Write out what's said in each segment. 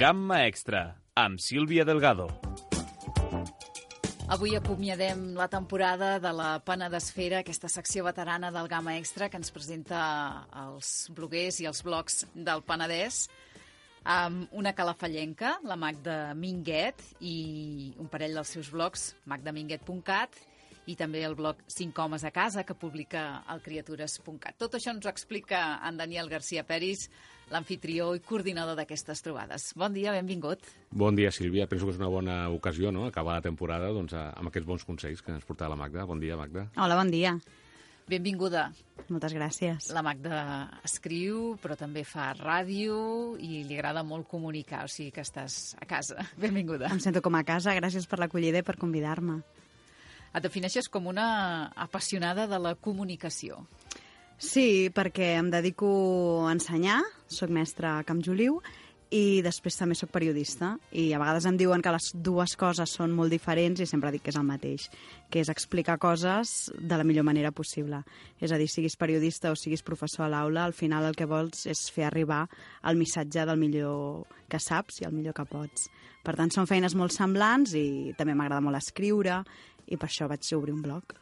Gamma Extra, amb Sílvia Delgado. Avui acomiadem la temporada de la Penedesfera, aquesta secció veterana del Gamma Extra que ens presenta els bloguers i els blogs del Penedès amb una calafallenca, la Magda Minguet, i un parell dels seus blogs, magdaminguet.cat, i també el blog 5 homes a casa, que publica el criatures.cat. Tot això ens ho explica en Daniel García Peris, l'anfitrió i coordinador d'aquestes trobades. Bon dia, benvingut. Bon dia, Sílvia. Penso que és una bona ocasió, no?, acabar la temporada doncs, amb aquests bons consells que ens portava la Magda. Bon dia, Magda. Hola, bon dia. Benvinguda. Moltes gràcies. La Magda escriu, però també fa ràdio i li agrada molt comunicar, o sigui que estàs a casa. Benvinguda. Em sento com a casa, gràcies per l'acollida i per convidar-me. Et defineixes com una apassionada de la comunicació. Sí, perquè em dedico a ensenyar, sóc mestra a Camp Joliu, i després també sóc periodista i a vegades em diuen que les dues coses són molt diferents i sempre dic que és el mateix, que és explicar coses de la millor manera possible. És a dir, siguis periodista o siguis professor a l'aula, al final el que vols és fer arribar el missatge del millor que saps i el millor que pots. Per tant, són feines molt semblants i també m'agrada molt escriure i per això vaig obrir un blog.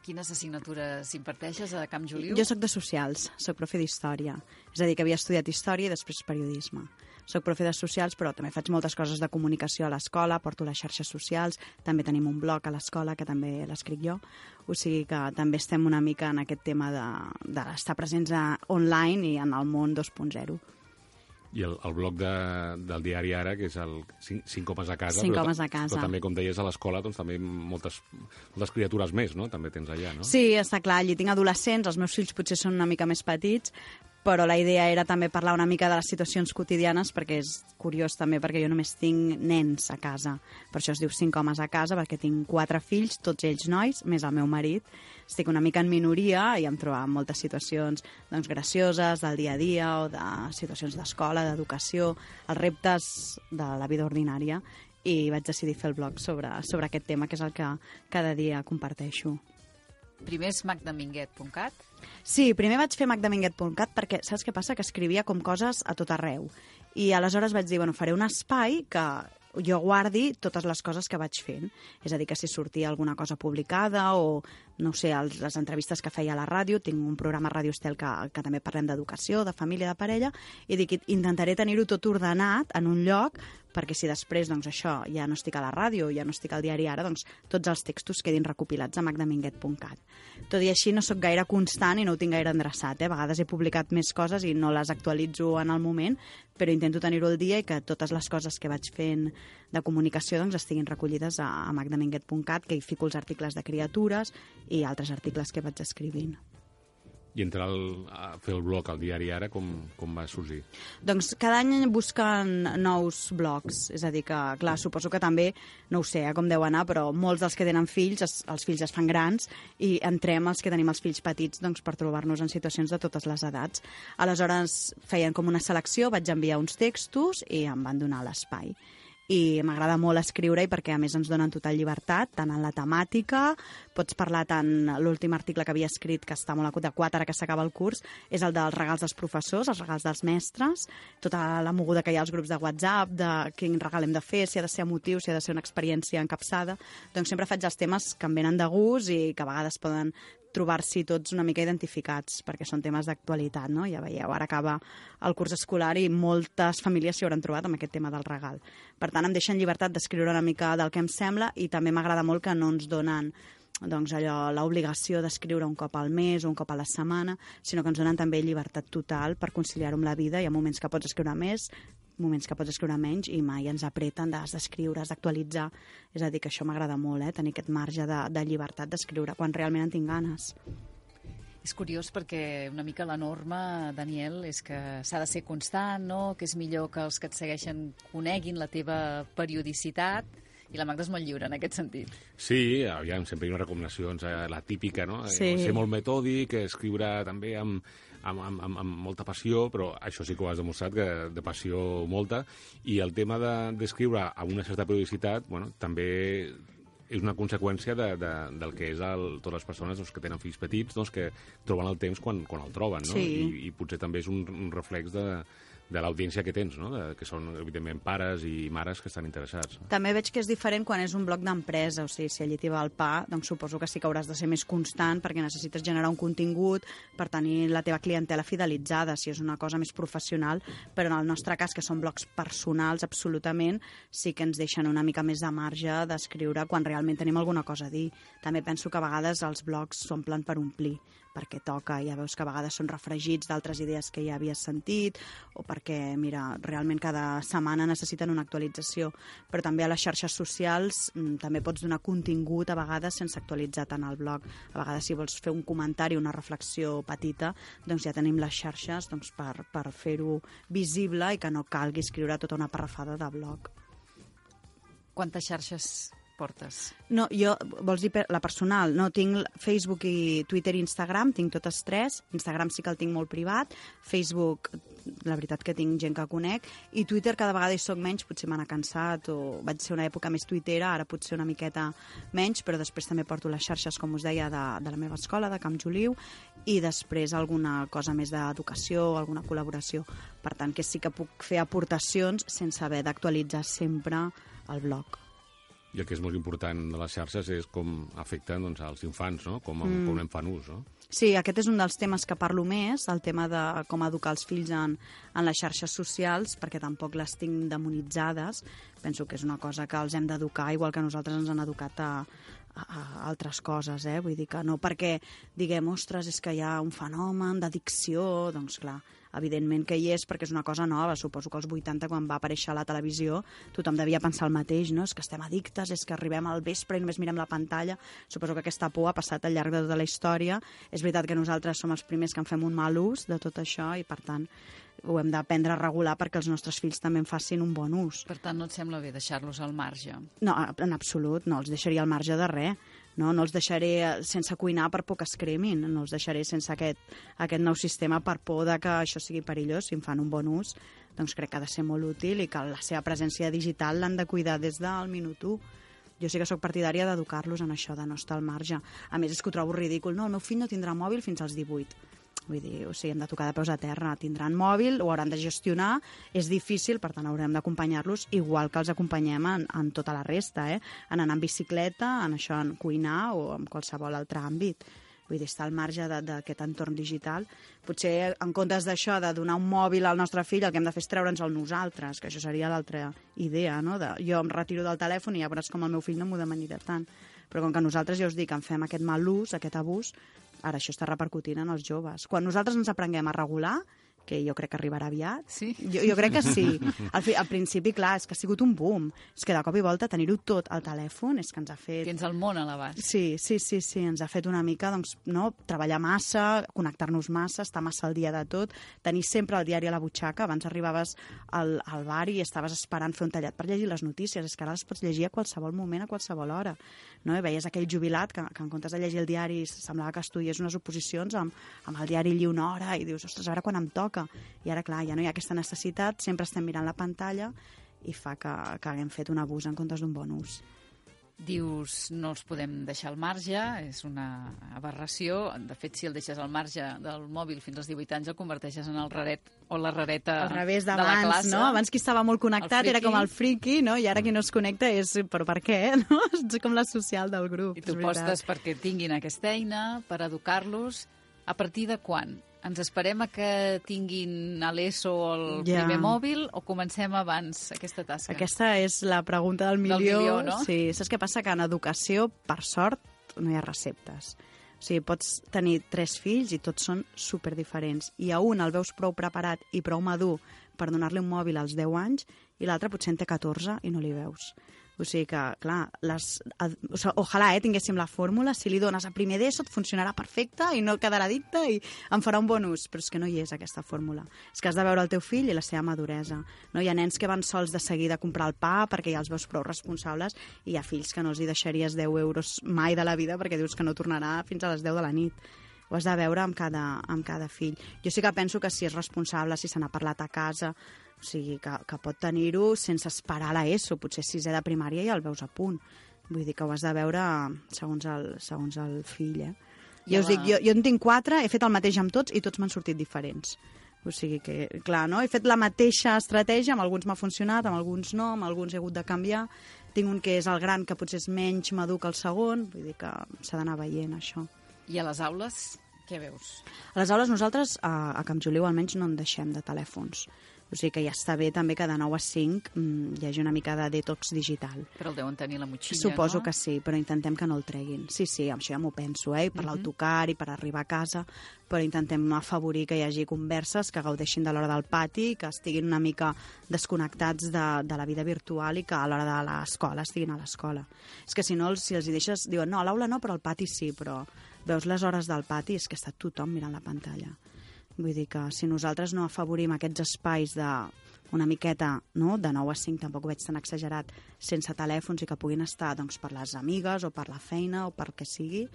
Quines assignatures imparteixes a Camp Joliu? Jo sóc de socials, sóc profe d'història. És a dir, que havia estudiat història i després periodisme. Soc profe de socials, però també faig moltes coses de comunicació a l'escola, porto les xarxes socials, també tenim un blog a l'escola que també l'escric jo, o sigui que també estem una mica en aquest tema d'estar de, de presents a, online i en el món 2.0. I el, el blog de, del diari Ara, que és el 5 homes a casa. Cinc però, homes a casa. Però també, com deies, a l'escola, doncs també moltes, moltes criatures més, no? També tens allà, no? Sí, està clar. Allí tinc adolescents, els meus fills potser són una mica més petits, però la idea era també parlar una mica de les situacions quotidianes perquè és curiós també perquè jo només tinc nens a casa. Per això es diu cinc homes a casa perquè tinc quatre fills, tots ells nois, més el meu marit. Estic una mica en minoria i em trobava moltes situacions doncs, gracioses del dia a dia o de situacions d'escola, d'educació, els reptes de la vida ordinària i vaig decidir fer el blog sobre, sobre aquest tema, que és el que cada dia comparteixo. Primer és magdaminguet.cat. Sí, primer vaig fer magdaminguet.cat perquè saps què passa? Que escrivia com coses a tot arreu. I aleshores vaig dir, bueno, faré un espai que jo guardi totes les coses que vaig fent. És a dir, que si sortia alguna cosa publicada o, no sé, els, les entrevistes que feia a la ràdio, tinc un programa a Ràdio Estel que, que també parlem d'educació, de família, de parella, i dic, intentaré tenir-ho tot ordenat en un lloc perquè si després doncs, això ja no estic a la ràdio, ja no estic al diari ara, doncs tots els textos quedin recopilats a magdaminguet.cat. Tot i així no sóc gaire constant i no ho tinc gaire endreçat. Eh? A vegades he publicat més coses i no les actualitzo en el moment, però intento tenir-ho al dia i que totes les coses que vaig fent de comunicació doncs, estiguin recollides a, a magdaminguet.cat, que hi fico els articles de criatures i altres articles que vaig escrivint. I entrar al, a fer el blog al diari Ara, com, com va sorgir? Doncs cada any busquen nous blogs, és a dir que, clar, suposo que també, no ho sé eh, com deu anar, però molts dels que tenen fills, es, els fills es fan grans i entrem els que tenim els fills petits doncs, per trobar-nos en situacions de totes les edats. Aleshores feien com una selecció, vaig enviar uns textos i em van donar l'espai i m'agrada molt escriure i perquè a més ens donen total llibertat, tant en la temàtica, pots parlar tant l'últim article que havia escrit, que està molt adequat ara que s'acaba el curs, és el dels regals dels professors, els regals dels mestres, tota la moguda que hi ha als grups de WhatsApp, de quin regal hem de fer, si ha de ser emotiu, si ha de ser una experiència encapçada, doncs sempre faig els temes que em venen de gust i que a vegades poden trobar-s'hi tots una mica identificats, perquè són temes d'actualitat, no? Ja veieu, ara acaba el curs escolar i moltes famílies s'hi hauran trobat amb aquest tema del regal. Per tant, em deixen llibertat d'escriure una mica del que em sembla i també m'agrada molt que no ens donen doncs allò, l'obligació d'escriure un cop al mes o un cop a la setmana, sinó que ens donen també llibertat total per conciliar-ho amb la vida. Hi ha moments que pots escriure més, moments que pots escriure menys i mai ens apreten d'has d'escriure, has d'actualitzar. És a dir, que això m'agrada molt, eh? tenir aquest marge de, de llibertat d'escriure quan realment en tinc ganes. És curiós perquè una mica la norma, Daniel, és que s'ha de ser constant, no? que és millor que els que et segueixen coneguin la teva periodicitat, i la Magda és molt lliure en aquest sentit. Sí, aviam, sempre hi ha unes recomanacions, eh, la típica, no? Eh, Sí. Ser molt metòdic, escriure també amb, amb, amb, amb, amb molta passió, però això sí que ho has demostrat, que de passió molta, i el tema de- d'escriure de, amb una certa periodicitat, bueno, també és una conseqüència de, de, del que és el, totes les persones doncs, que tenen fills petits, doncs, que troben el temps quan, quan el troben, no? Sí. I, I potser també és un, un reflex de, de l'audiència que tens, no? que són, evidentment, pares i mares que estan interessats. No? També veig que és diferent quan és un bloc d'empresa, o sigui, si allí t'hi va el pa, doncs suposo que sí que hauràs de ser més constant perquè necessites generar un contingut per tenir la teva clientela fidelitzada, si és una cosa més professional, però en el nostre cas, que són blocs personals absolutament, sí que ens deixen una mica més de marge d'escriure quan realment tenim alguna cosa a dir. També penso que a vegades els blocs s'omplen per omplir, perquè toca, ja veus que a vegades són refregits d'altres idees que ja havies sentit, o perquè, mira, realment cada setmana necessiten una actualització. Però també a les xarxes socials mm, també pots donar contingut a vegades sense actualitzar tant el blog. A vegades si vols fer un comentari, una reflexió petita, doncs ja tenim les xarxes doncs, per, per fer-ho visible i que no calgui escriure tota una parrafada de blog. Quantes xarxes portes? No, jo, vols dir la personal? No, tinc Facebook i Twitter i Instagram, tinc totes tres. Instagram sí que el tinc molt privat. Facebook, la veritat que tinc gent que conec. I Twitter cada vegada hi soc menys, potser m'ha cansat o vaig ser una època més twittera, ara potser una miqueta menys, però després també porto les xarxes, com us deia, de, de la meva escola, de Camp Joliu, i després alguna cosa més d'educació, alguna col·laboració. Per tant, que sí que puc fer aportacions sense haver d'actualitzar sempre el blog. I el que és molt important de les xarxes és com afecten doncs, als infants, no? com, mm. com en fan ús. No? Sí, aquest és un dels temes que parlo més, el tema de com educar els fills en, en les xarxes socials, perquè tampoc les tinc demonitzades. Penso que és una cosa que els hem d'educar, igual que nosaltres ens han educat a, a, a altres coses, eh? Vull dir que no perquè diguem, ostres, és que hi ha un fenomen d'addicció, doncs clar, evidentment que hi és perquè és una cosa nova. Suposo que als 80, quan va aparèixer a la televisió, tothom devia pensar el mateix, no? És que estem addictes, és que arribem al vespre i només mirem la pantalla. Suposo que aquesta por ha passat al llarg de tota la història. És veritat que nosaltres som els primers que en fem un mal ús de tot això i, per tant, ho hem d'aprendre a regular perquè els nostres fills també en facin un bon ús. Per tant, no et sembla bé deixar-los al marge? No, en absolut, no els deixaria al marge de res. No, no els deixaré eh, sense cuinar per por que es cremin, no els deixaré sense aquest, aquest nou sistema per por de que això sigui perillós. Si en fan un bon ús, doncs crec que ha de ser molt útil i que la seva presència digital l'han de cuidar des del minut 1 jo sí que sóc partidària d'educar-los en això, de no estar al marge. A més, és que ho trobo ridícul. No, el meu fill no tindrà mòbil fins als 18. Vull dir, o sigui, hem de tocar de peus a terra. Tindran mòbil, ho hauran de gestionar, és difícil, per tant haurem d'acompanyar-los igual que els acompanyem en, en tota la resta, eh? en anar en bicicleta, en això, en cuinar o en qualsevol altre àmbit. Vull dir, estar al marge d'aquest entorn digital. Potser, en comptes d'això, de donar un mòbil al nostre fill, el que hem de fer és treure'ns el nosaltres, que això seria l'altra idea, no? De, jo em retiro del telèfon i ja veuràs com el meu fill no m'ho demanirà tant. Però com que nosaltres, ja us dic, en fem aquest mal ús, aquest abús, ara això està repercutint en els joves. Quan nosaltres ens aprenguem a regular, que jo crec que arribarà aviat. Sí? Jo, jo crec que sí. Al, fi, al principi, clar, és que ha sigut un boom. És que de cop i volta tenir-ho tot al telèfon és que ens ha fet... Tens el món a l'abast. Sí, sí, sí, sí, ens ha fet una mica, doncs, no, treballar massa, connectar-nos massa, estar massa al dia de tot, tenir sempre el diari a la butxaca. Abans arribaves al, al bar i estaves esperant fer un tallat per llegir les notícies. És que ara les pots llegir a qualsevol moment, a qualsevol hora. No? I veies aquell jubilat que, que en comptes de llegir el diari semblava que estudiés unes oposicions amb, amb el diari allí una hora i dius, ostres, a veure quan em toca toca. I ara, clar, ja no hi ha aquesta necessitat, sempre estem mirant la pantalla i fa que, que haguem fet un abús en comptes d'un bon ús. Dius, no els podem deixar al marge, és una aberració. De fet, si el deixes al marge del mòbil fins als 18 anys, el converteixes en el raret o la rareta Al revés de la classe. no? Abans qui estava molt connectat era com el friki, no? I ara qui no es connecta és, però per què, no? Ets com la social del grup. I tu és veritat. postes perquè tinguin aquesta eina, per educar-los. A partir de quan? Ens esperem a que tinguin a l'ESO el Ja. primer mòbil o comencem abans aquesta tasca? Aquesta és la pregunta del milió. milió, no? Sí, saps què passa? Que en educació, per sort, no hi ha receptes. O sigui, pots tenir tres fills i tots són super diferents. I a un el veus prou preparat i prou madur per donar-li un mòbil als 10 anys i l'altre potser en té 14 i no li veus. O sigui que, clar, les, o sigui, ojalà eh, tinguéssim la fórmula, si li dones a primer d'ESO et funcionarà perfecte i no quedarà dicta i en farà un bon ús, però és que no hi és aquesta fórmula. És que has de veure el teu fill i la seva maduresa. No? Hi ha nens que van sols de seguida a comprar el pa perquè ja els veus prou responsables i hi ha fills que no els hi deixaries 10 euros mai de la vida perquè dius que no tornarà fins a les 10 de la nit ho has de veure amb cada, amb cada fill. Jo sí que penso que si és responsable, si se n'ha parlat a casa, o sigui, que, que pot tenir-ho sense esperar a l'ESO, potser sisè de primària ja el veus a punt. Vull dir que ho has de veure segons el, segons el fill, eh? Jo us dic, jo, jo en tinc quatre, he fet el mateix amb tots i tots m'han sortit diferents. O sigui que, clar, no? He fet la mateixa estratègia, amb alguns m'ha funcionat, amb alguns no, amb alguns he hagut de canviar. Tinc un que és el gran, que potser és menys madur que el segon, vull dir que s'ha d'anar veient això. I a les aules, què veus? A les aules nosaltres, a, a Camp Juliu almenys, no en deixem de telèfons. O sigui que ja està bé també que de 9 a 5 mm, hi hagi una mica de detox digital. Però el deuen tenir la motxilla, Suposo no? que sí, però intentem que no el treguin. Sí, sí, amb això ja m'ho penso, eh? I per l'autocar i per arribar a casa, però intentem afavorir que hi hagi converses que gaudeixin de l'hora del pati, que estiguin una mica desconnectats de, de la vida virtual i que a l'hora de l'escola estiguin a l'escola. És que si no, si els hi deixes... Diuen, no, a l'aula no, però al pati sí, però veus les hores del pati, és que està tothom mirant la pantalla. Vull dir que si nosaltres no afavorim aquests espais de una miqueta, no? de 9 a 5, tampoc ho veig tan exagerat, sense telèfons i que puguin estar doncs, per les amigues o per la feina o per que sigui,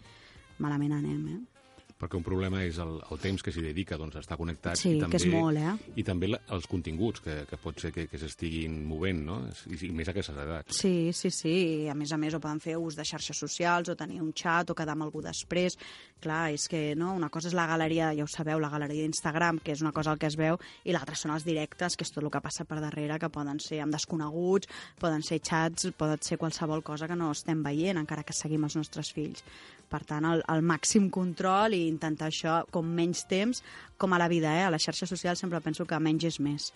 malament anem, eh? Perquè un problema és el, el temps que s'hi dedica doncs, a estar connectat. Sí, i que també, és molt, eh? I també la, els continguts que, que pot ser que, que s'estiguin movent, no? I, i més a aquestes edats. Sí, sí, sí. I a més a més, o poden fer ús de xarxes socials, o tenir un xat, o quedar amb algú després. Clar, és que no, una cosa és la galeria, ja ho sabeu, la galeria d'Instagram, que és una cosa el que es veu, i l'altra són els directes, que és tot el que passa per darrere, que poden ser amb desconeguts, poden ser xats, poden ser qualsevol cosa que no estem veient, encara que seguim els nostres fills. Per tant, el, el màxim control i intentar això com menys temps, com a la vida, eh? A les xarxes socials sempre penso que menys és més.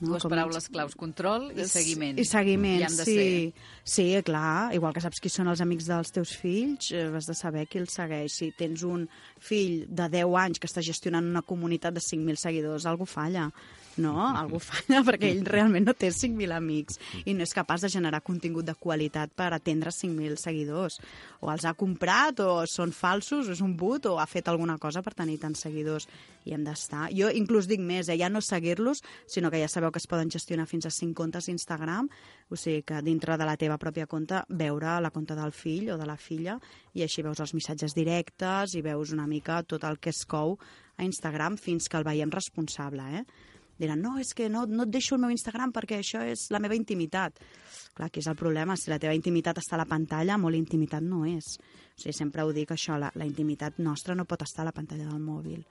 Dues Com paraules menys- claus, control i seguiment. i seguiment, I sí. ser. Sí, clar. Igual que saps qui són els amics dels teus fills, eh, has de saber qui els segueix. Si tens un fill de 10 anys que està gestionant una comunitat de 5.000 seguidors, algú falla. No, algú falla perquè ell realment no té 5.000 amics i no és capaç de generar contingut de qualitat per atendre 5.000 seguidors. O els ha comprat, o són falsos, o és un but, o ha fet alguna cosa per tenir tants seguidors. I hem d'estar... Jo inclús dic més, eh? ja no seguir-los, sinó que ja sabeu que es poden gestionar fins a 5 comptes Instagram, o sigui que dintre de la teva pròpia compte veure la compte del fill o de la filla i així veus els missatges directes i veus una mica tot el que es cou a Instagram fins que el veiem responsable, eh? Diran, no, és que no, no et deixo el meu Instagram perquè això és la meva intimitat. Clar, aquí és el problema. Si la teva intimitat està a la pantalla, molt intimitat no és. O sigui, sempre ho dic, això, la, la intimitat nostra no pot estar a la pantalla del mòbil.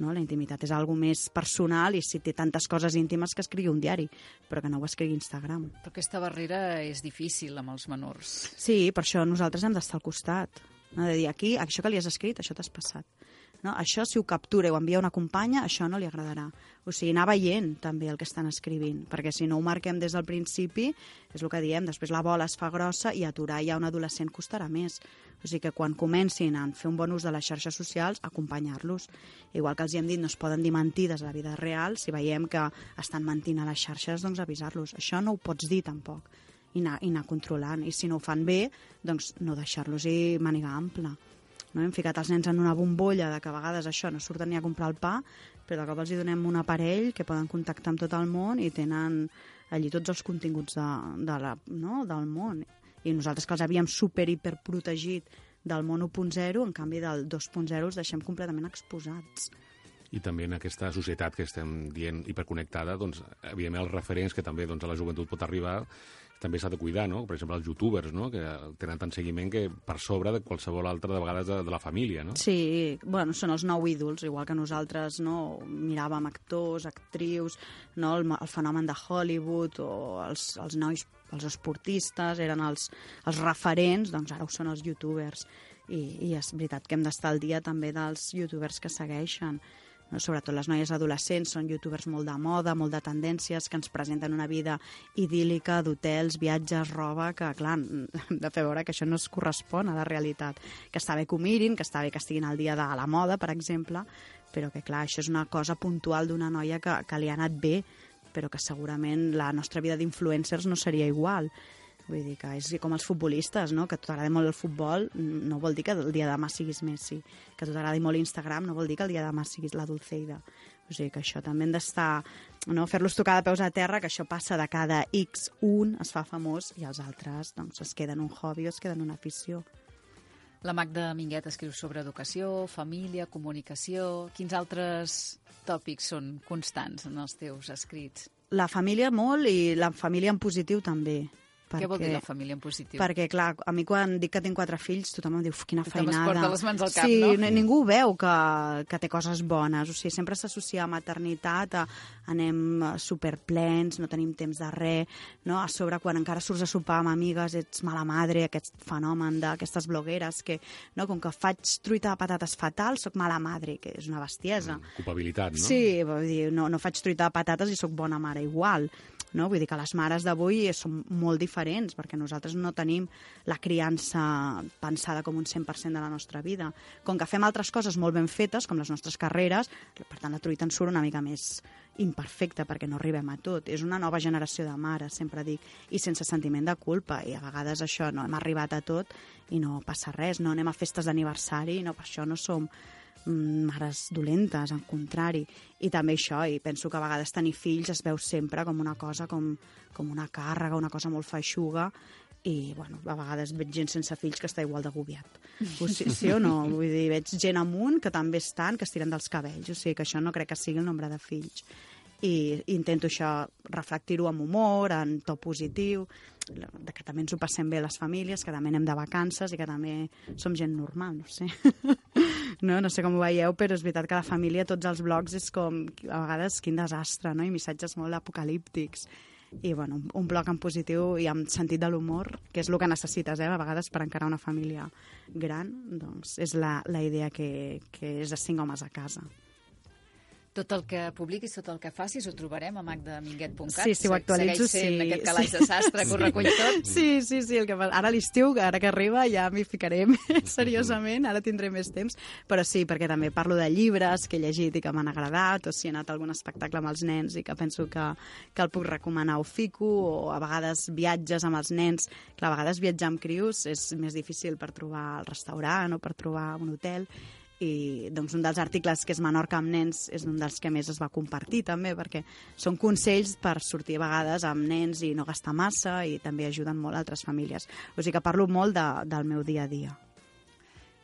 No? La intimitat és algo més personal i si té tantes coses íntimes que escrigui un diari, però que no ho escrigui Instagram. Però aquesta barrera és difícil amb els menors. Sí, per això nosaltres hem d'estar al costat. No? De dir, aquí, això que li has escrit, això t'has passat. No? Això, si ho captura i ho envia una companya, això no li agradarà. O sigui, anar veient també el que estan escrivint, perquè si no ho marquem des del principi, és el que diem, després la bola es fa grossa i aturar ja un adolescent costarà més. O sigui que quan comencin a fer un bon ús de les xarxes socials, acompanyar-los. Igual que els hi hem dit, no es poden dir mentides a la vida real, si veiem que estan mentint a les xarxes, doncs avisar-los. Això no ho pots dir tampoc i anar, i anar controlant. I si no ho fan bé, doncs no deixar-los i manigar ample. No? Hem ficat els nens en una bombolla de que a vegades això no surten ni a comprar el pa, però de cop els hi donem un aparell que poden contactar amb tot el món i tenen allí tots els continguts de, de la, no? del món. I nosaltres que els havíem super hiper protegit del món 1.0, en canvi del 2.0 els deixem completament exposats. I també en aquesta societat que estem dient hiperconnectada, doncs, evidentment els referents que també doncs, a la joventut pot arribar també s'ha de cuidar, no? Per exemple, els youtubers, no? Que tenen tant seguiment que per sobre de qualsevol altre, de vegades, de, de la família, no? Sí, bueno, són els nou ídols, igual que nosaltres no miràvem actors, actrius, no? el, el fenomen de Hollywood o els, els nois, els esportistes, eren els, els referents, doncs ara ho són els youtubers. I, I és veritat que hem d'estar al dia també dels youtubers que segueixen. Sobretot les noies adolescents són youtubers molt de moda, molt de tendències, que ens presenten una vida idíl·lica d'hotels, viatges, roba, que, clar, hem de fer veure que això no es correspon a la realitat. Que està bé que ho mirin, que està bé que estiguin al dia de la moda, per exemple, però que, clar, això és una cosa puntual d'una noia que, que li ha anat bé, però que segurament la nostra vida d'influencers no seria igual. Vull dir que és com els futbolistes, no? que a tu molt el futbol, no vol dir que el dia de demà siguis Messi. Que a tu t'agradi molt Instagram no vol dir que el dia de demà siguis la Dulceida. O sigui que això també hem d'estar, no? fer-los tocar de peus a terra, que això passa de cada X, un es fa famós i els altres doncs, es queden un hobby o es queden una afició. La Magda Minguet escriu sobre educació, família, comunicació... Quins altres tòpics són constants en els teus escrits? La família molt i la família en positiu també. Què vol dir la família en positiu? Perquè, clar, a mi quan dic que tinc quatre fills, tothom em diu, "Uf, quina Tothom es feinada. porta les mans al cap, sí, no? ni- ningú veu que, que té coses bones. O sigui, sempre s'associa a maternitat, a anem superplens, no tenim temps de res, no? A sobre, quan encara surts a sopar amb amigues, ets mala madre, aquest fenomen d'aquestes blogueres que, no? com que faig truita de patates fatal, sóc mala madre, que és una bestiesa. Culpabilitat, no? Sí, vull dir, no, no faig truita de patates i sóc bona mare igual. No? Vull dir que les mares d'avui són molt diferents, perquè nosaltres no tenim la criança pensada com un 100% de la nostra vida. Com que fem altres coses molt ben fetes, com les nostres carreres, per tant la truita ens surt una mica més imperfecta perquè no arribem a tot. És una nova generació de mares, sempre dic, i sense sentiment de culpa. I a vegades això, no hem arribat a tot i no passa res. No anem a festes d'aniversari, no, per això no som mares dolentes, al contrari. I també això, i penso que a vegades tenir fills es veu sempre com una cosa, com, com una càrrega, una cosa molt feixuga, i bueno, a vegades veig gent sense fills que està igual d'agobiat. O sí, sí o no? Vull dir, veig gent amunt que també estan, que es tiren dels cabells. O sigui que això no crec que sigui el nombre de fills. I intento això reflectir-ho amb humor, en to positiu, de que també ens ho passem bé les famílies, que també anem de vacances i que també som gent normal, no sé. no, no sé com ho veieu, però és veritat que la família, tots els blogs, és com, a vegades, quin desastre, no? I missatges molt apocalíptics. I, bueno, un, blog en positiu i amb sentit de l'humor, que és el que necessites, eh? A vegades, per encarar una família gran, doncs és la, la idea que, que és de cinc homes a casa. Tot el que publiquis, tot el que facis, ho trobarem a magdaminguet.cat. Sí, si ho actualitzo, Segueix sent sí. aquest calaix de sastre que ho recull tot. Sí, sí, sí, el que fa... ara l'estiu, ara que arriba, ja m'hi ficaré seriosament, ara tindré més temps, però sí, perquè també parlo de llibres que he llegit i que m'han agradat, o si he anat a algun espectacle amb els nens i que penso que, que el puc recomanar, ho fico, o a vegades viatges amb els nens, que a vegades viatjar amb crios és més difícil per trobar el restaurant o per trobar un hotel, i doncs, un dels articles que és Menorca amb nens és un dels que més es va compartir també perquè són consells per sortir a vegades amb nens i no gastar massa i també ajuden molt altres famílies. O sigui que parlo molt de, del meu dia a dia.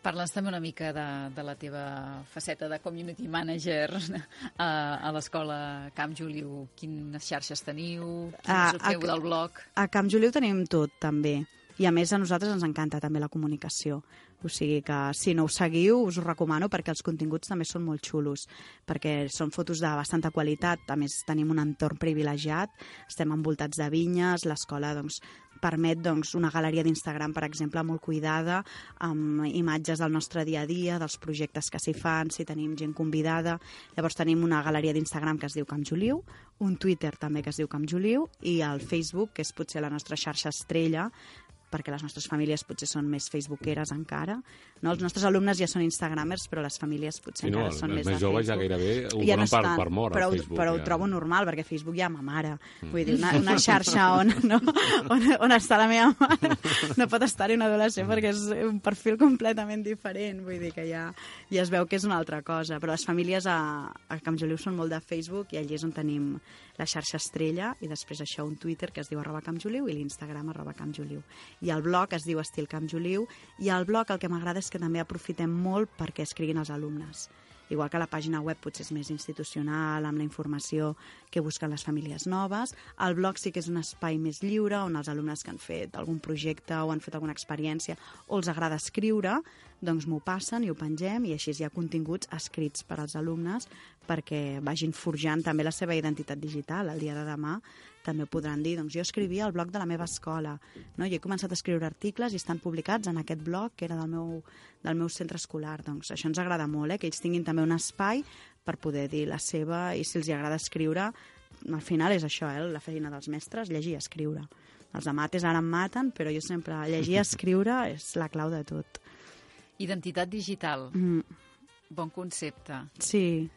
Parla'ns també una mica de, de la teva faceta de community manager a, a l'escola Camp Juliu. Quines xarxes teniu? Quins Ah, ho feu a- del blog? A Camp Juliu tenim tot, també. I a més a nosaltres ens encanta també la comunicació. O sigui que si no ho seguiu us ho recomano perquè els continguts també són molt xulos, perquè són fotos de bastanta qualitat, a més tenim un entorn privilegiat, estem envoltats de vinyes, l'escola doncs, permet doncs, una galeria d'Instagram, per exemple, molt cuidada, amb imatges del nostre dia a dia, dels projectes que s'hi fan, si tenim gent convidada. Llavors tenim una galeria d'Instagram que es diu Camp Juliu, un Twitter també que es diu Camp Juliu, i el Facebook, que és potser la nostra xarxa estrella, perquè les nostres famílies potser són més facebookeres encara. No? Els nostres alumnes ja són instagramers, però les famílies potser Sí, no, encara els- són els més, més de joves ja gairebé ho Ja donen per- per mort, però, ho- Facebook, Però ho ja. trobo normal, perquè Facebook ja ma mare. Vull dir, una, una xarxa on, no? on, on està la meva mare no pot estar-hi un adolescent perquè és un perfil completament diferent. Vull dir que ja, ja es veu que és una altra cosa. Però les famílies a, a Camp Juliu són molt de Facebook i allí és on tenim la xarxa estrella i després això un Twitter que es diu arroba Camp Juliu i l'Instagram arroba Camp Juliu. I el blog es diu Estil Camp Juliu i al blog el que m'agrada és que també aprofitem molt perquè escriguin els alumnes. Igual que la pàgina web potser és més institucional, amb la informació que busquen les famílies noves, el blog sí que és un espai més lliure on els alumnes que han fet algun projecte o han fet alguna experiència o els agrada escriure, doncs m'ho passen i ho pengem i així hi ha continguts escrits per als alumnes perquè vagin forjant també la seva identitat digital. El dia de demà també podran dir, doncs jo escrivia al blog de la meva escola, no? jo he començat a escriure articles i estan publicats en aquest blog que era del meu, del meu centre escolar. Doncs això ens agrada molt, eh? que ells tinguin també un espai per poder dir la seva i si els agrada escriure, al final és això, eh? la feina dels mestres, llegir i escriure. Els de mates ara em maten, però jo sempre llegir i escriure és la clau de tot. Identitat digital, Mm, bon concepte. sí,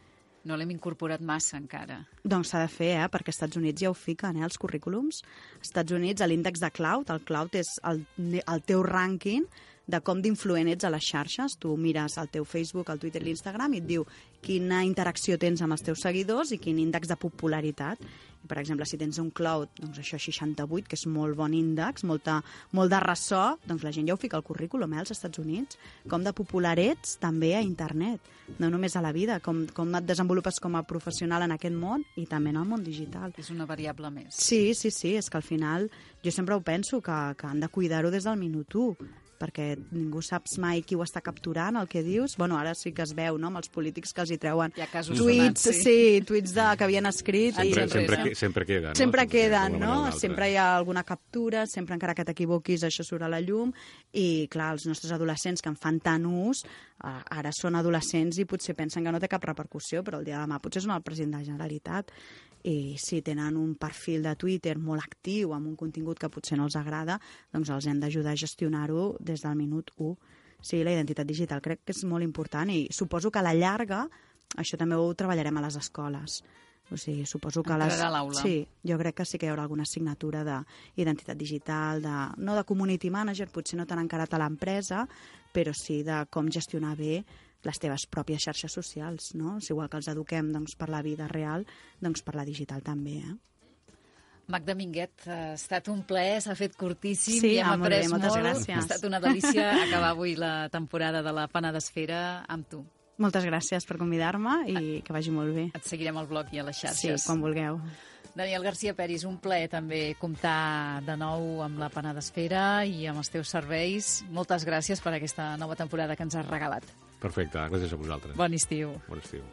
No l'hem incorporat massa encara. Doncs s'ha de fer, eh? perquè als Estats Units ja ho fiquen, eh? els currículums. Als Estats Units, a l'índex de cloud, el cloud és el, el teu rànquing de com d'influent ets a les xarxes. Tu mires el teu Facebook, el Twitter i l'Instagram i et diu quina interacció tens amb els teus seguidors i quin índex de popularitat. Per exemple, si tens un cloud, doncs això 68, que és molt bon índex, molta, molt de ressò, doncs la gent ja ho fica al currículum eh, als Estats Units. Com de popular ets també a internet, no només a la vida, com, com et desenvolupes com a professional en aquest món i també en el món digital. És una variable més. Sí, sí, sí, és que al final jo sempre ho penso, que, que han de cuidar-ho des del minut 1 perquè ningú saps mai qui ho està capturant, el que dius. Bueno, ara sí que es veu, no?, amb els polítics que els hi treuen Hi tuits, sonats, sí. sí, tuits de, que havien escrit. Sempre, i, sempre, que, sempre queda, no? sempre queden, no? Sempre hi ha alguna captura, sempre encara que t'equivoquis això surt a la llum i clar, els nostres adolescents que en fan tant ús, eh, ara són adolescents i potser pensen que no té cap repercussió, però el dia de demà potser són el president de la Generalitat i si tenen un perfil de Twitter molt actiu amb un contingut que potser no els agrada, doncs els hem d'ajudar a gestionar-ho des del minut 1. Sí, la identitat digital crec que és molt important i suposo que a la llarga això també ho treballarem a les escoles. O sigui, suposo que les... Entrarà a l'aula. Sí, jo crec que sí que hi haurà alguna assignatura d'identitat digital, de, no de community manager, potser no tan encarat a l'empresa, però sí de com gestionar bé les teves pròpies xarxes socials, no? És igual que els eduquem doncs, per la vida real, doncs per la digital també, eh? Magda Minguet, ha estat un plaer, s'ha fet curtíssim, Sí, i hem ah, molt bé, après molt. gràcies. Ha estat una delícia acabar avui la temporada de la Pana d'Esfera amb tu. Moltes gràcies per convidar-me i que vagi molt bé. Et seguirem al blog i a les Sí, xarxes. quan vulgueu. Daniel García Peris, un plaer també comptar de nou amb la Pana d'Esfera i amb els teus serveis. Moltes gràcies per aquesta nova temporada que ens has regalat. Perfecte, gràcies a vosaltres. Bon estiu. Bon estiu.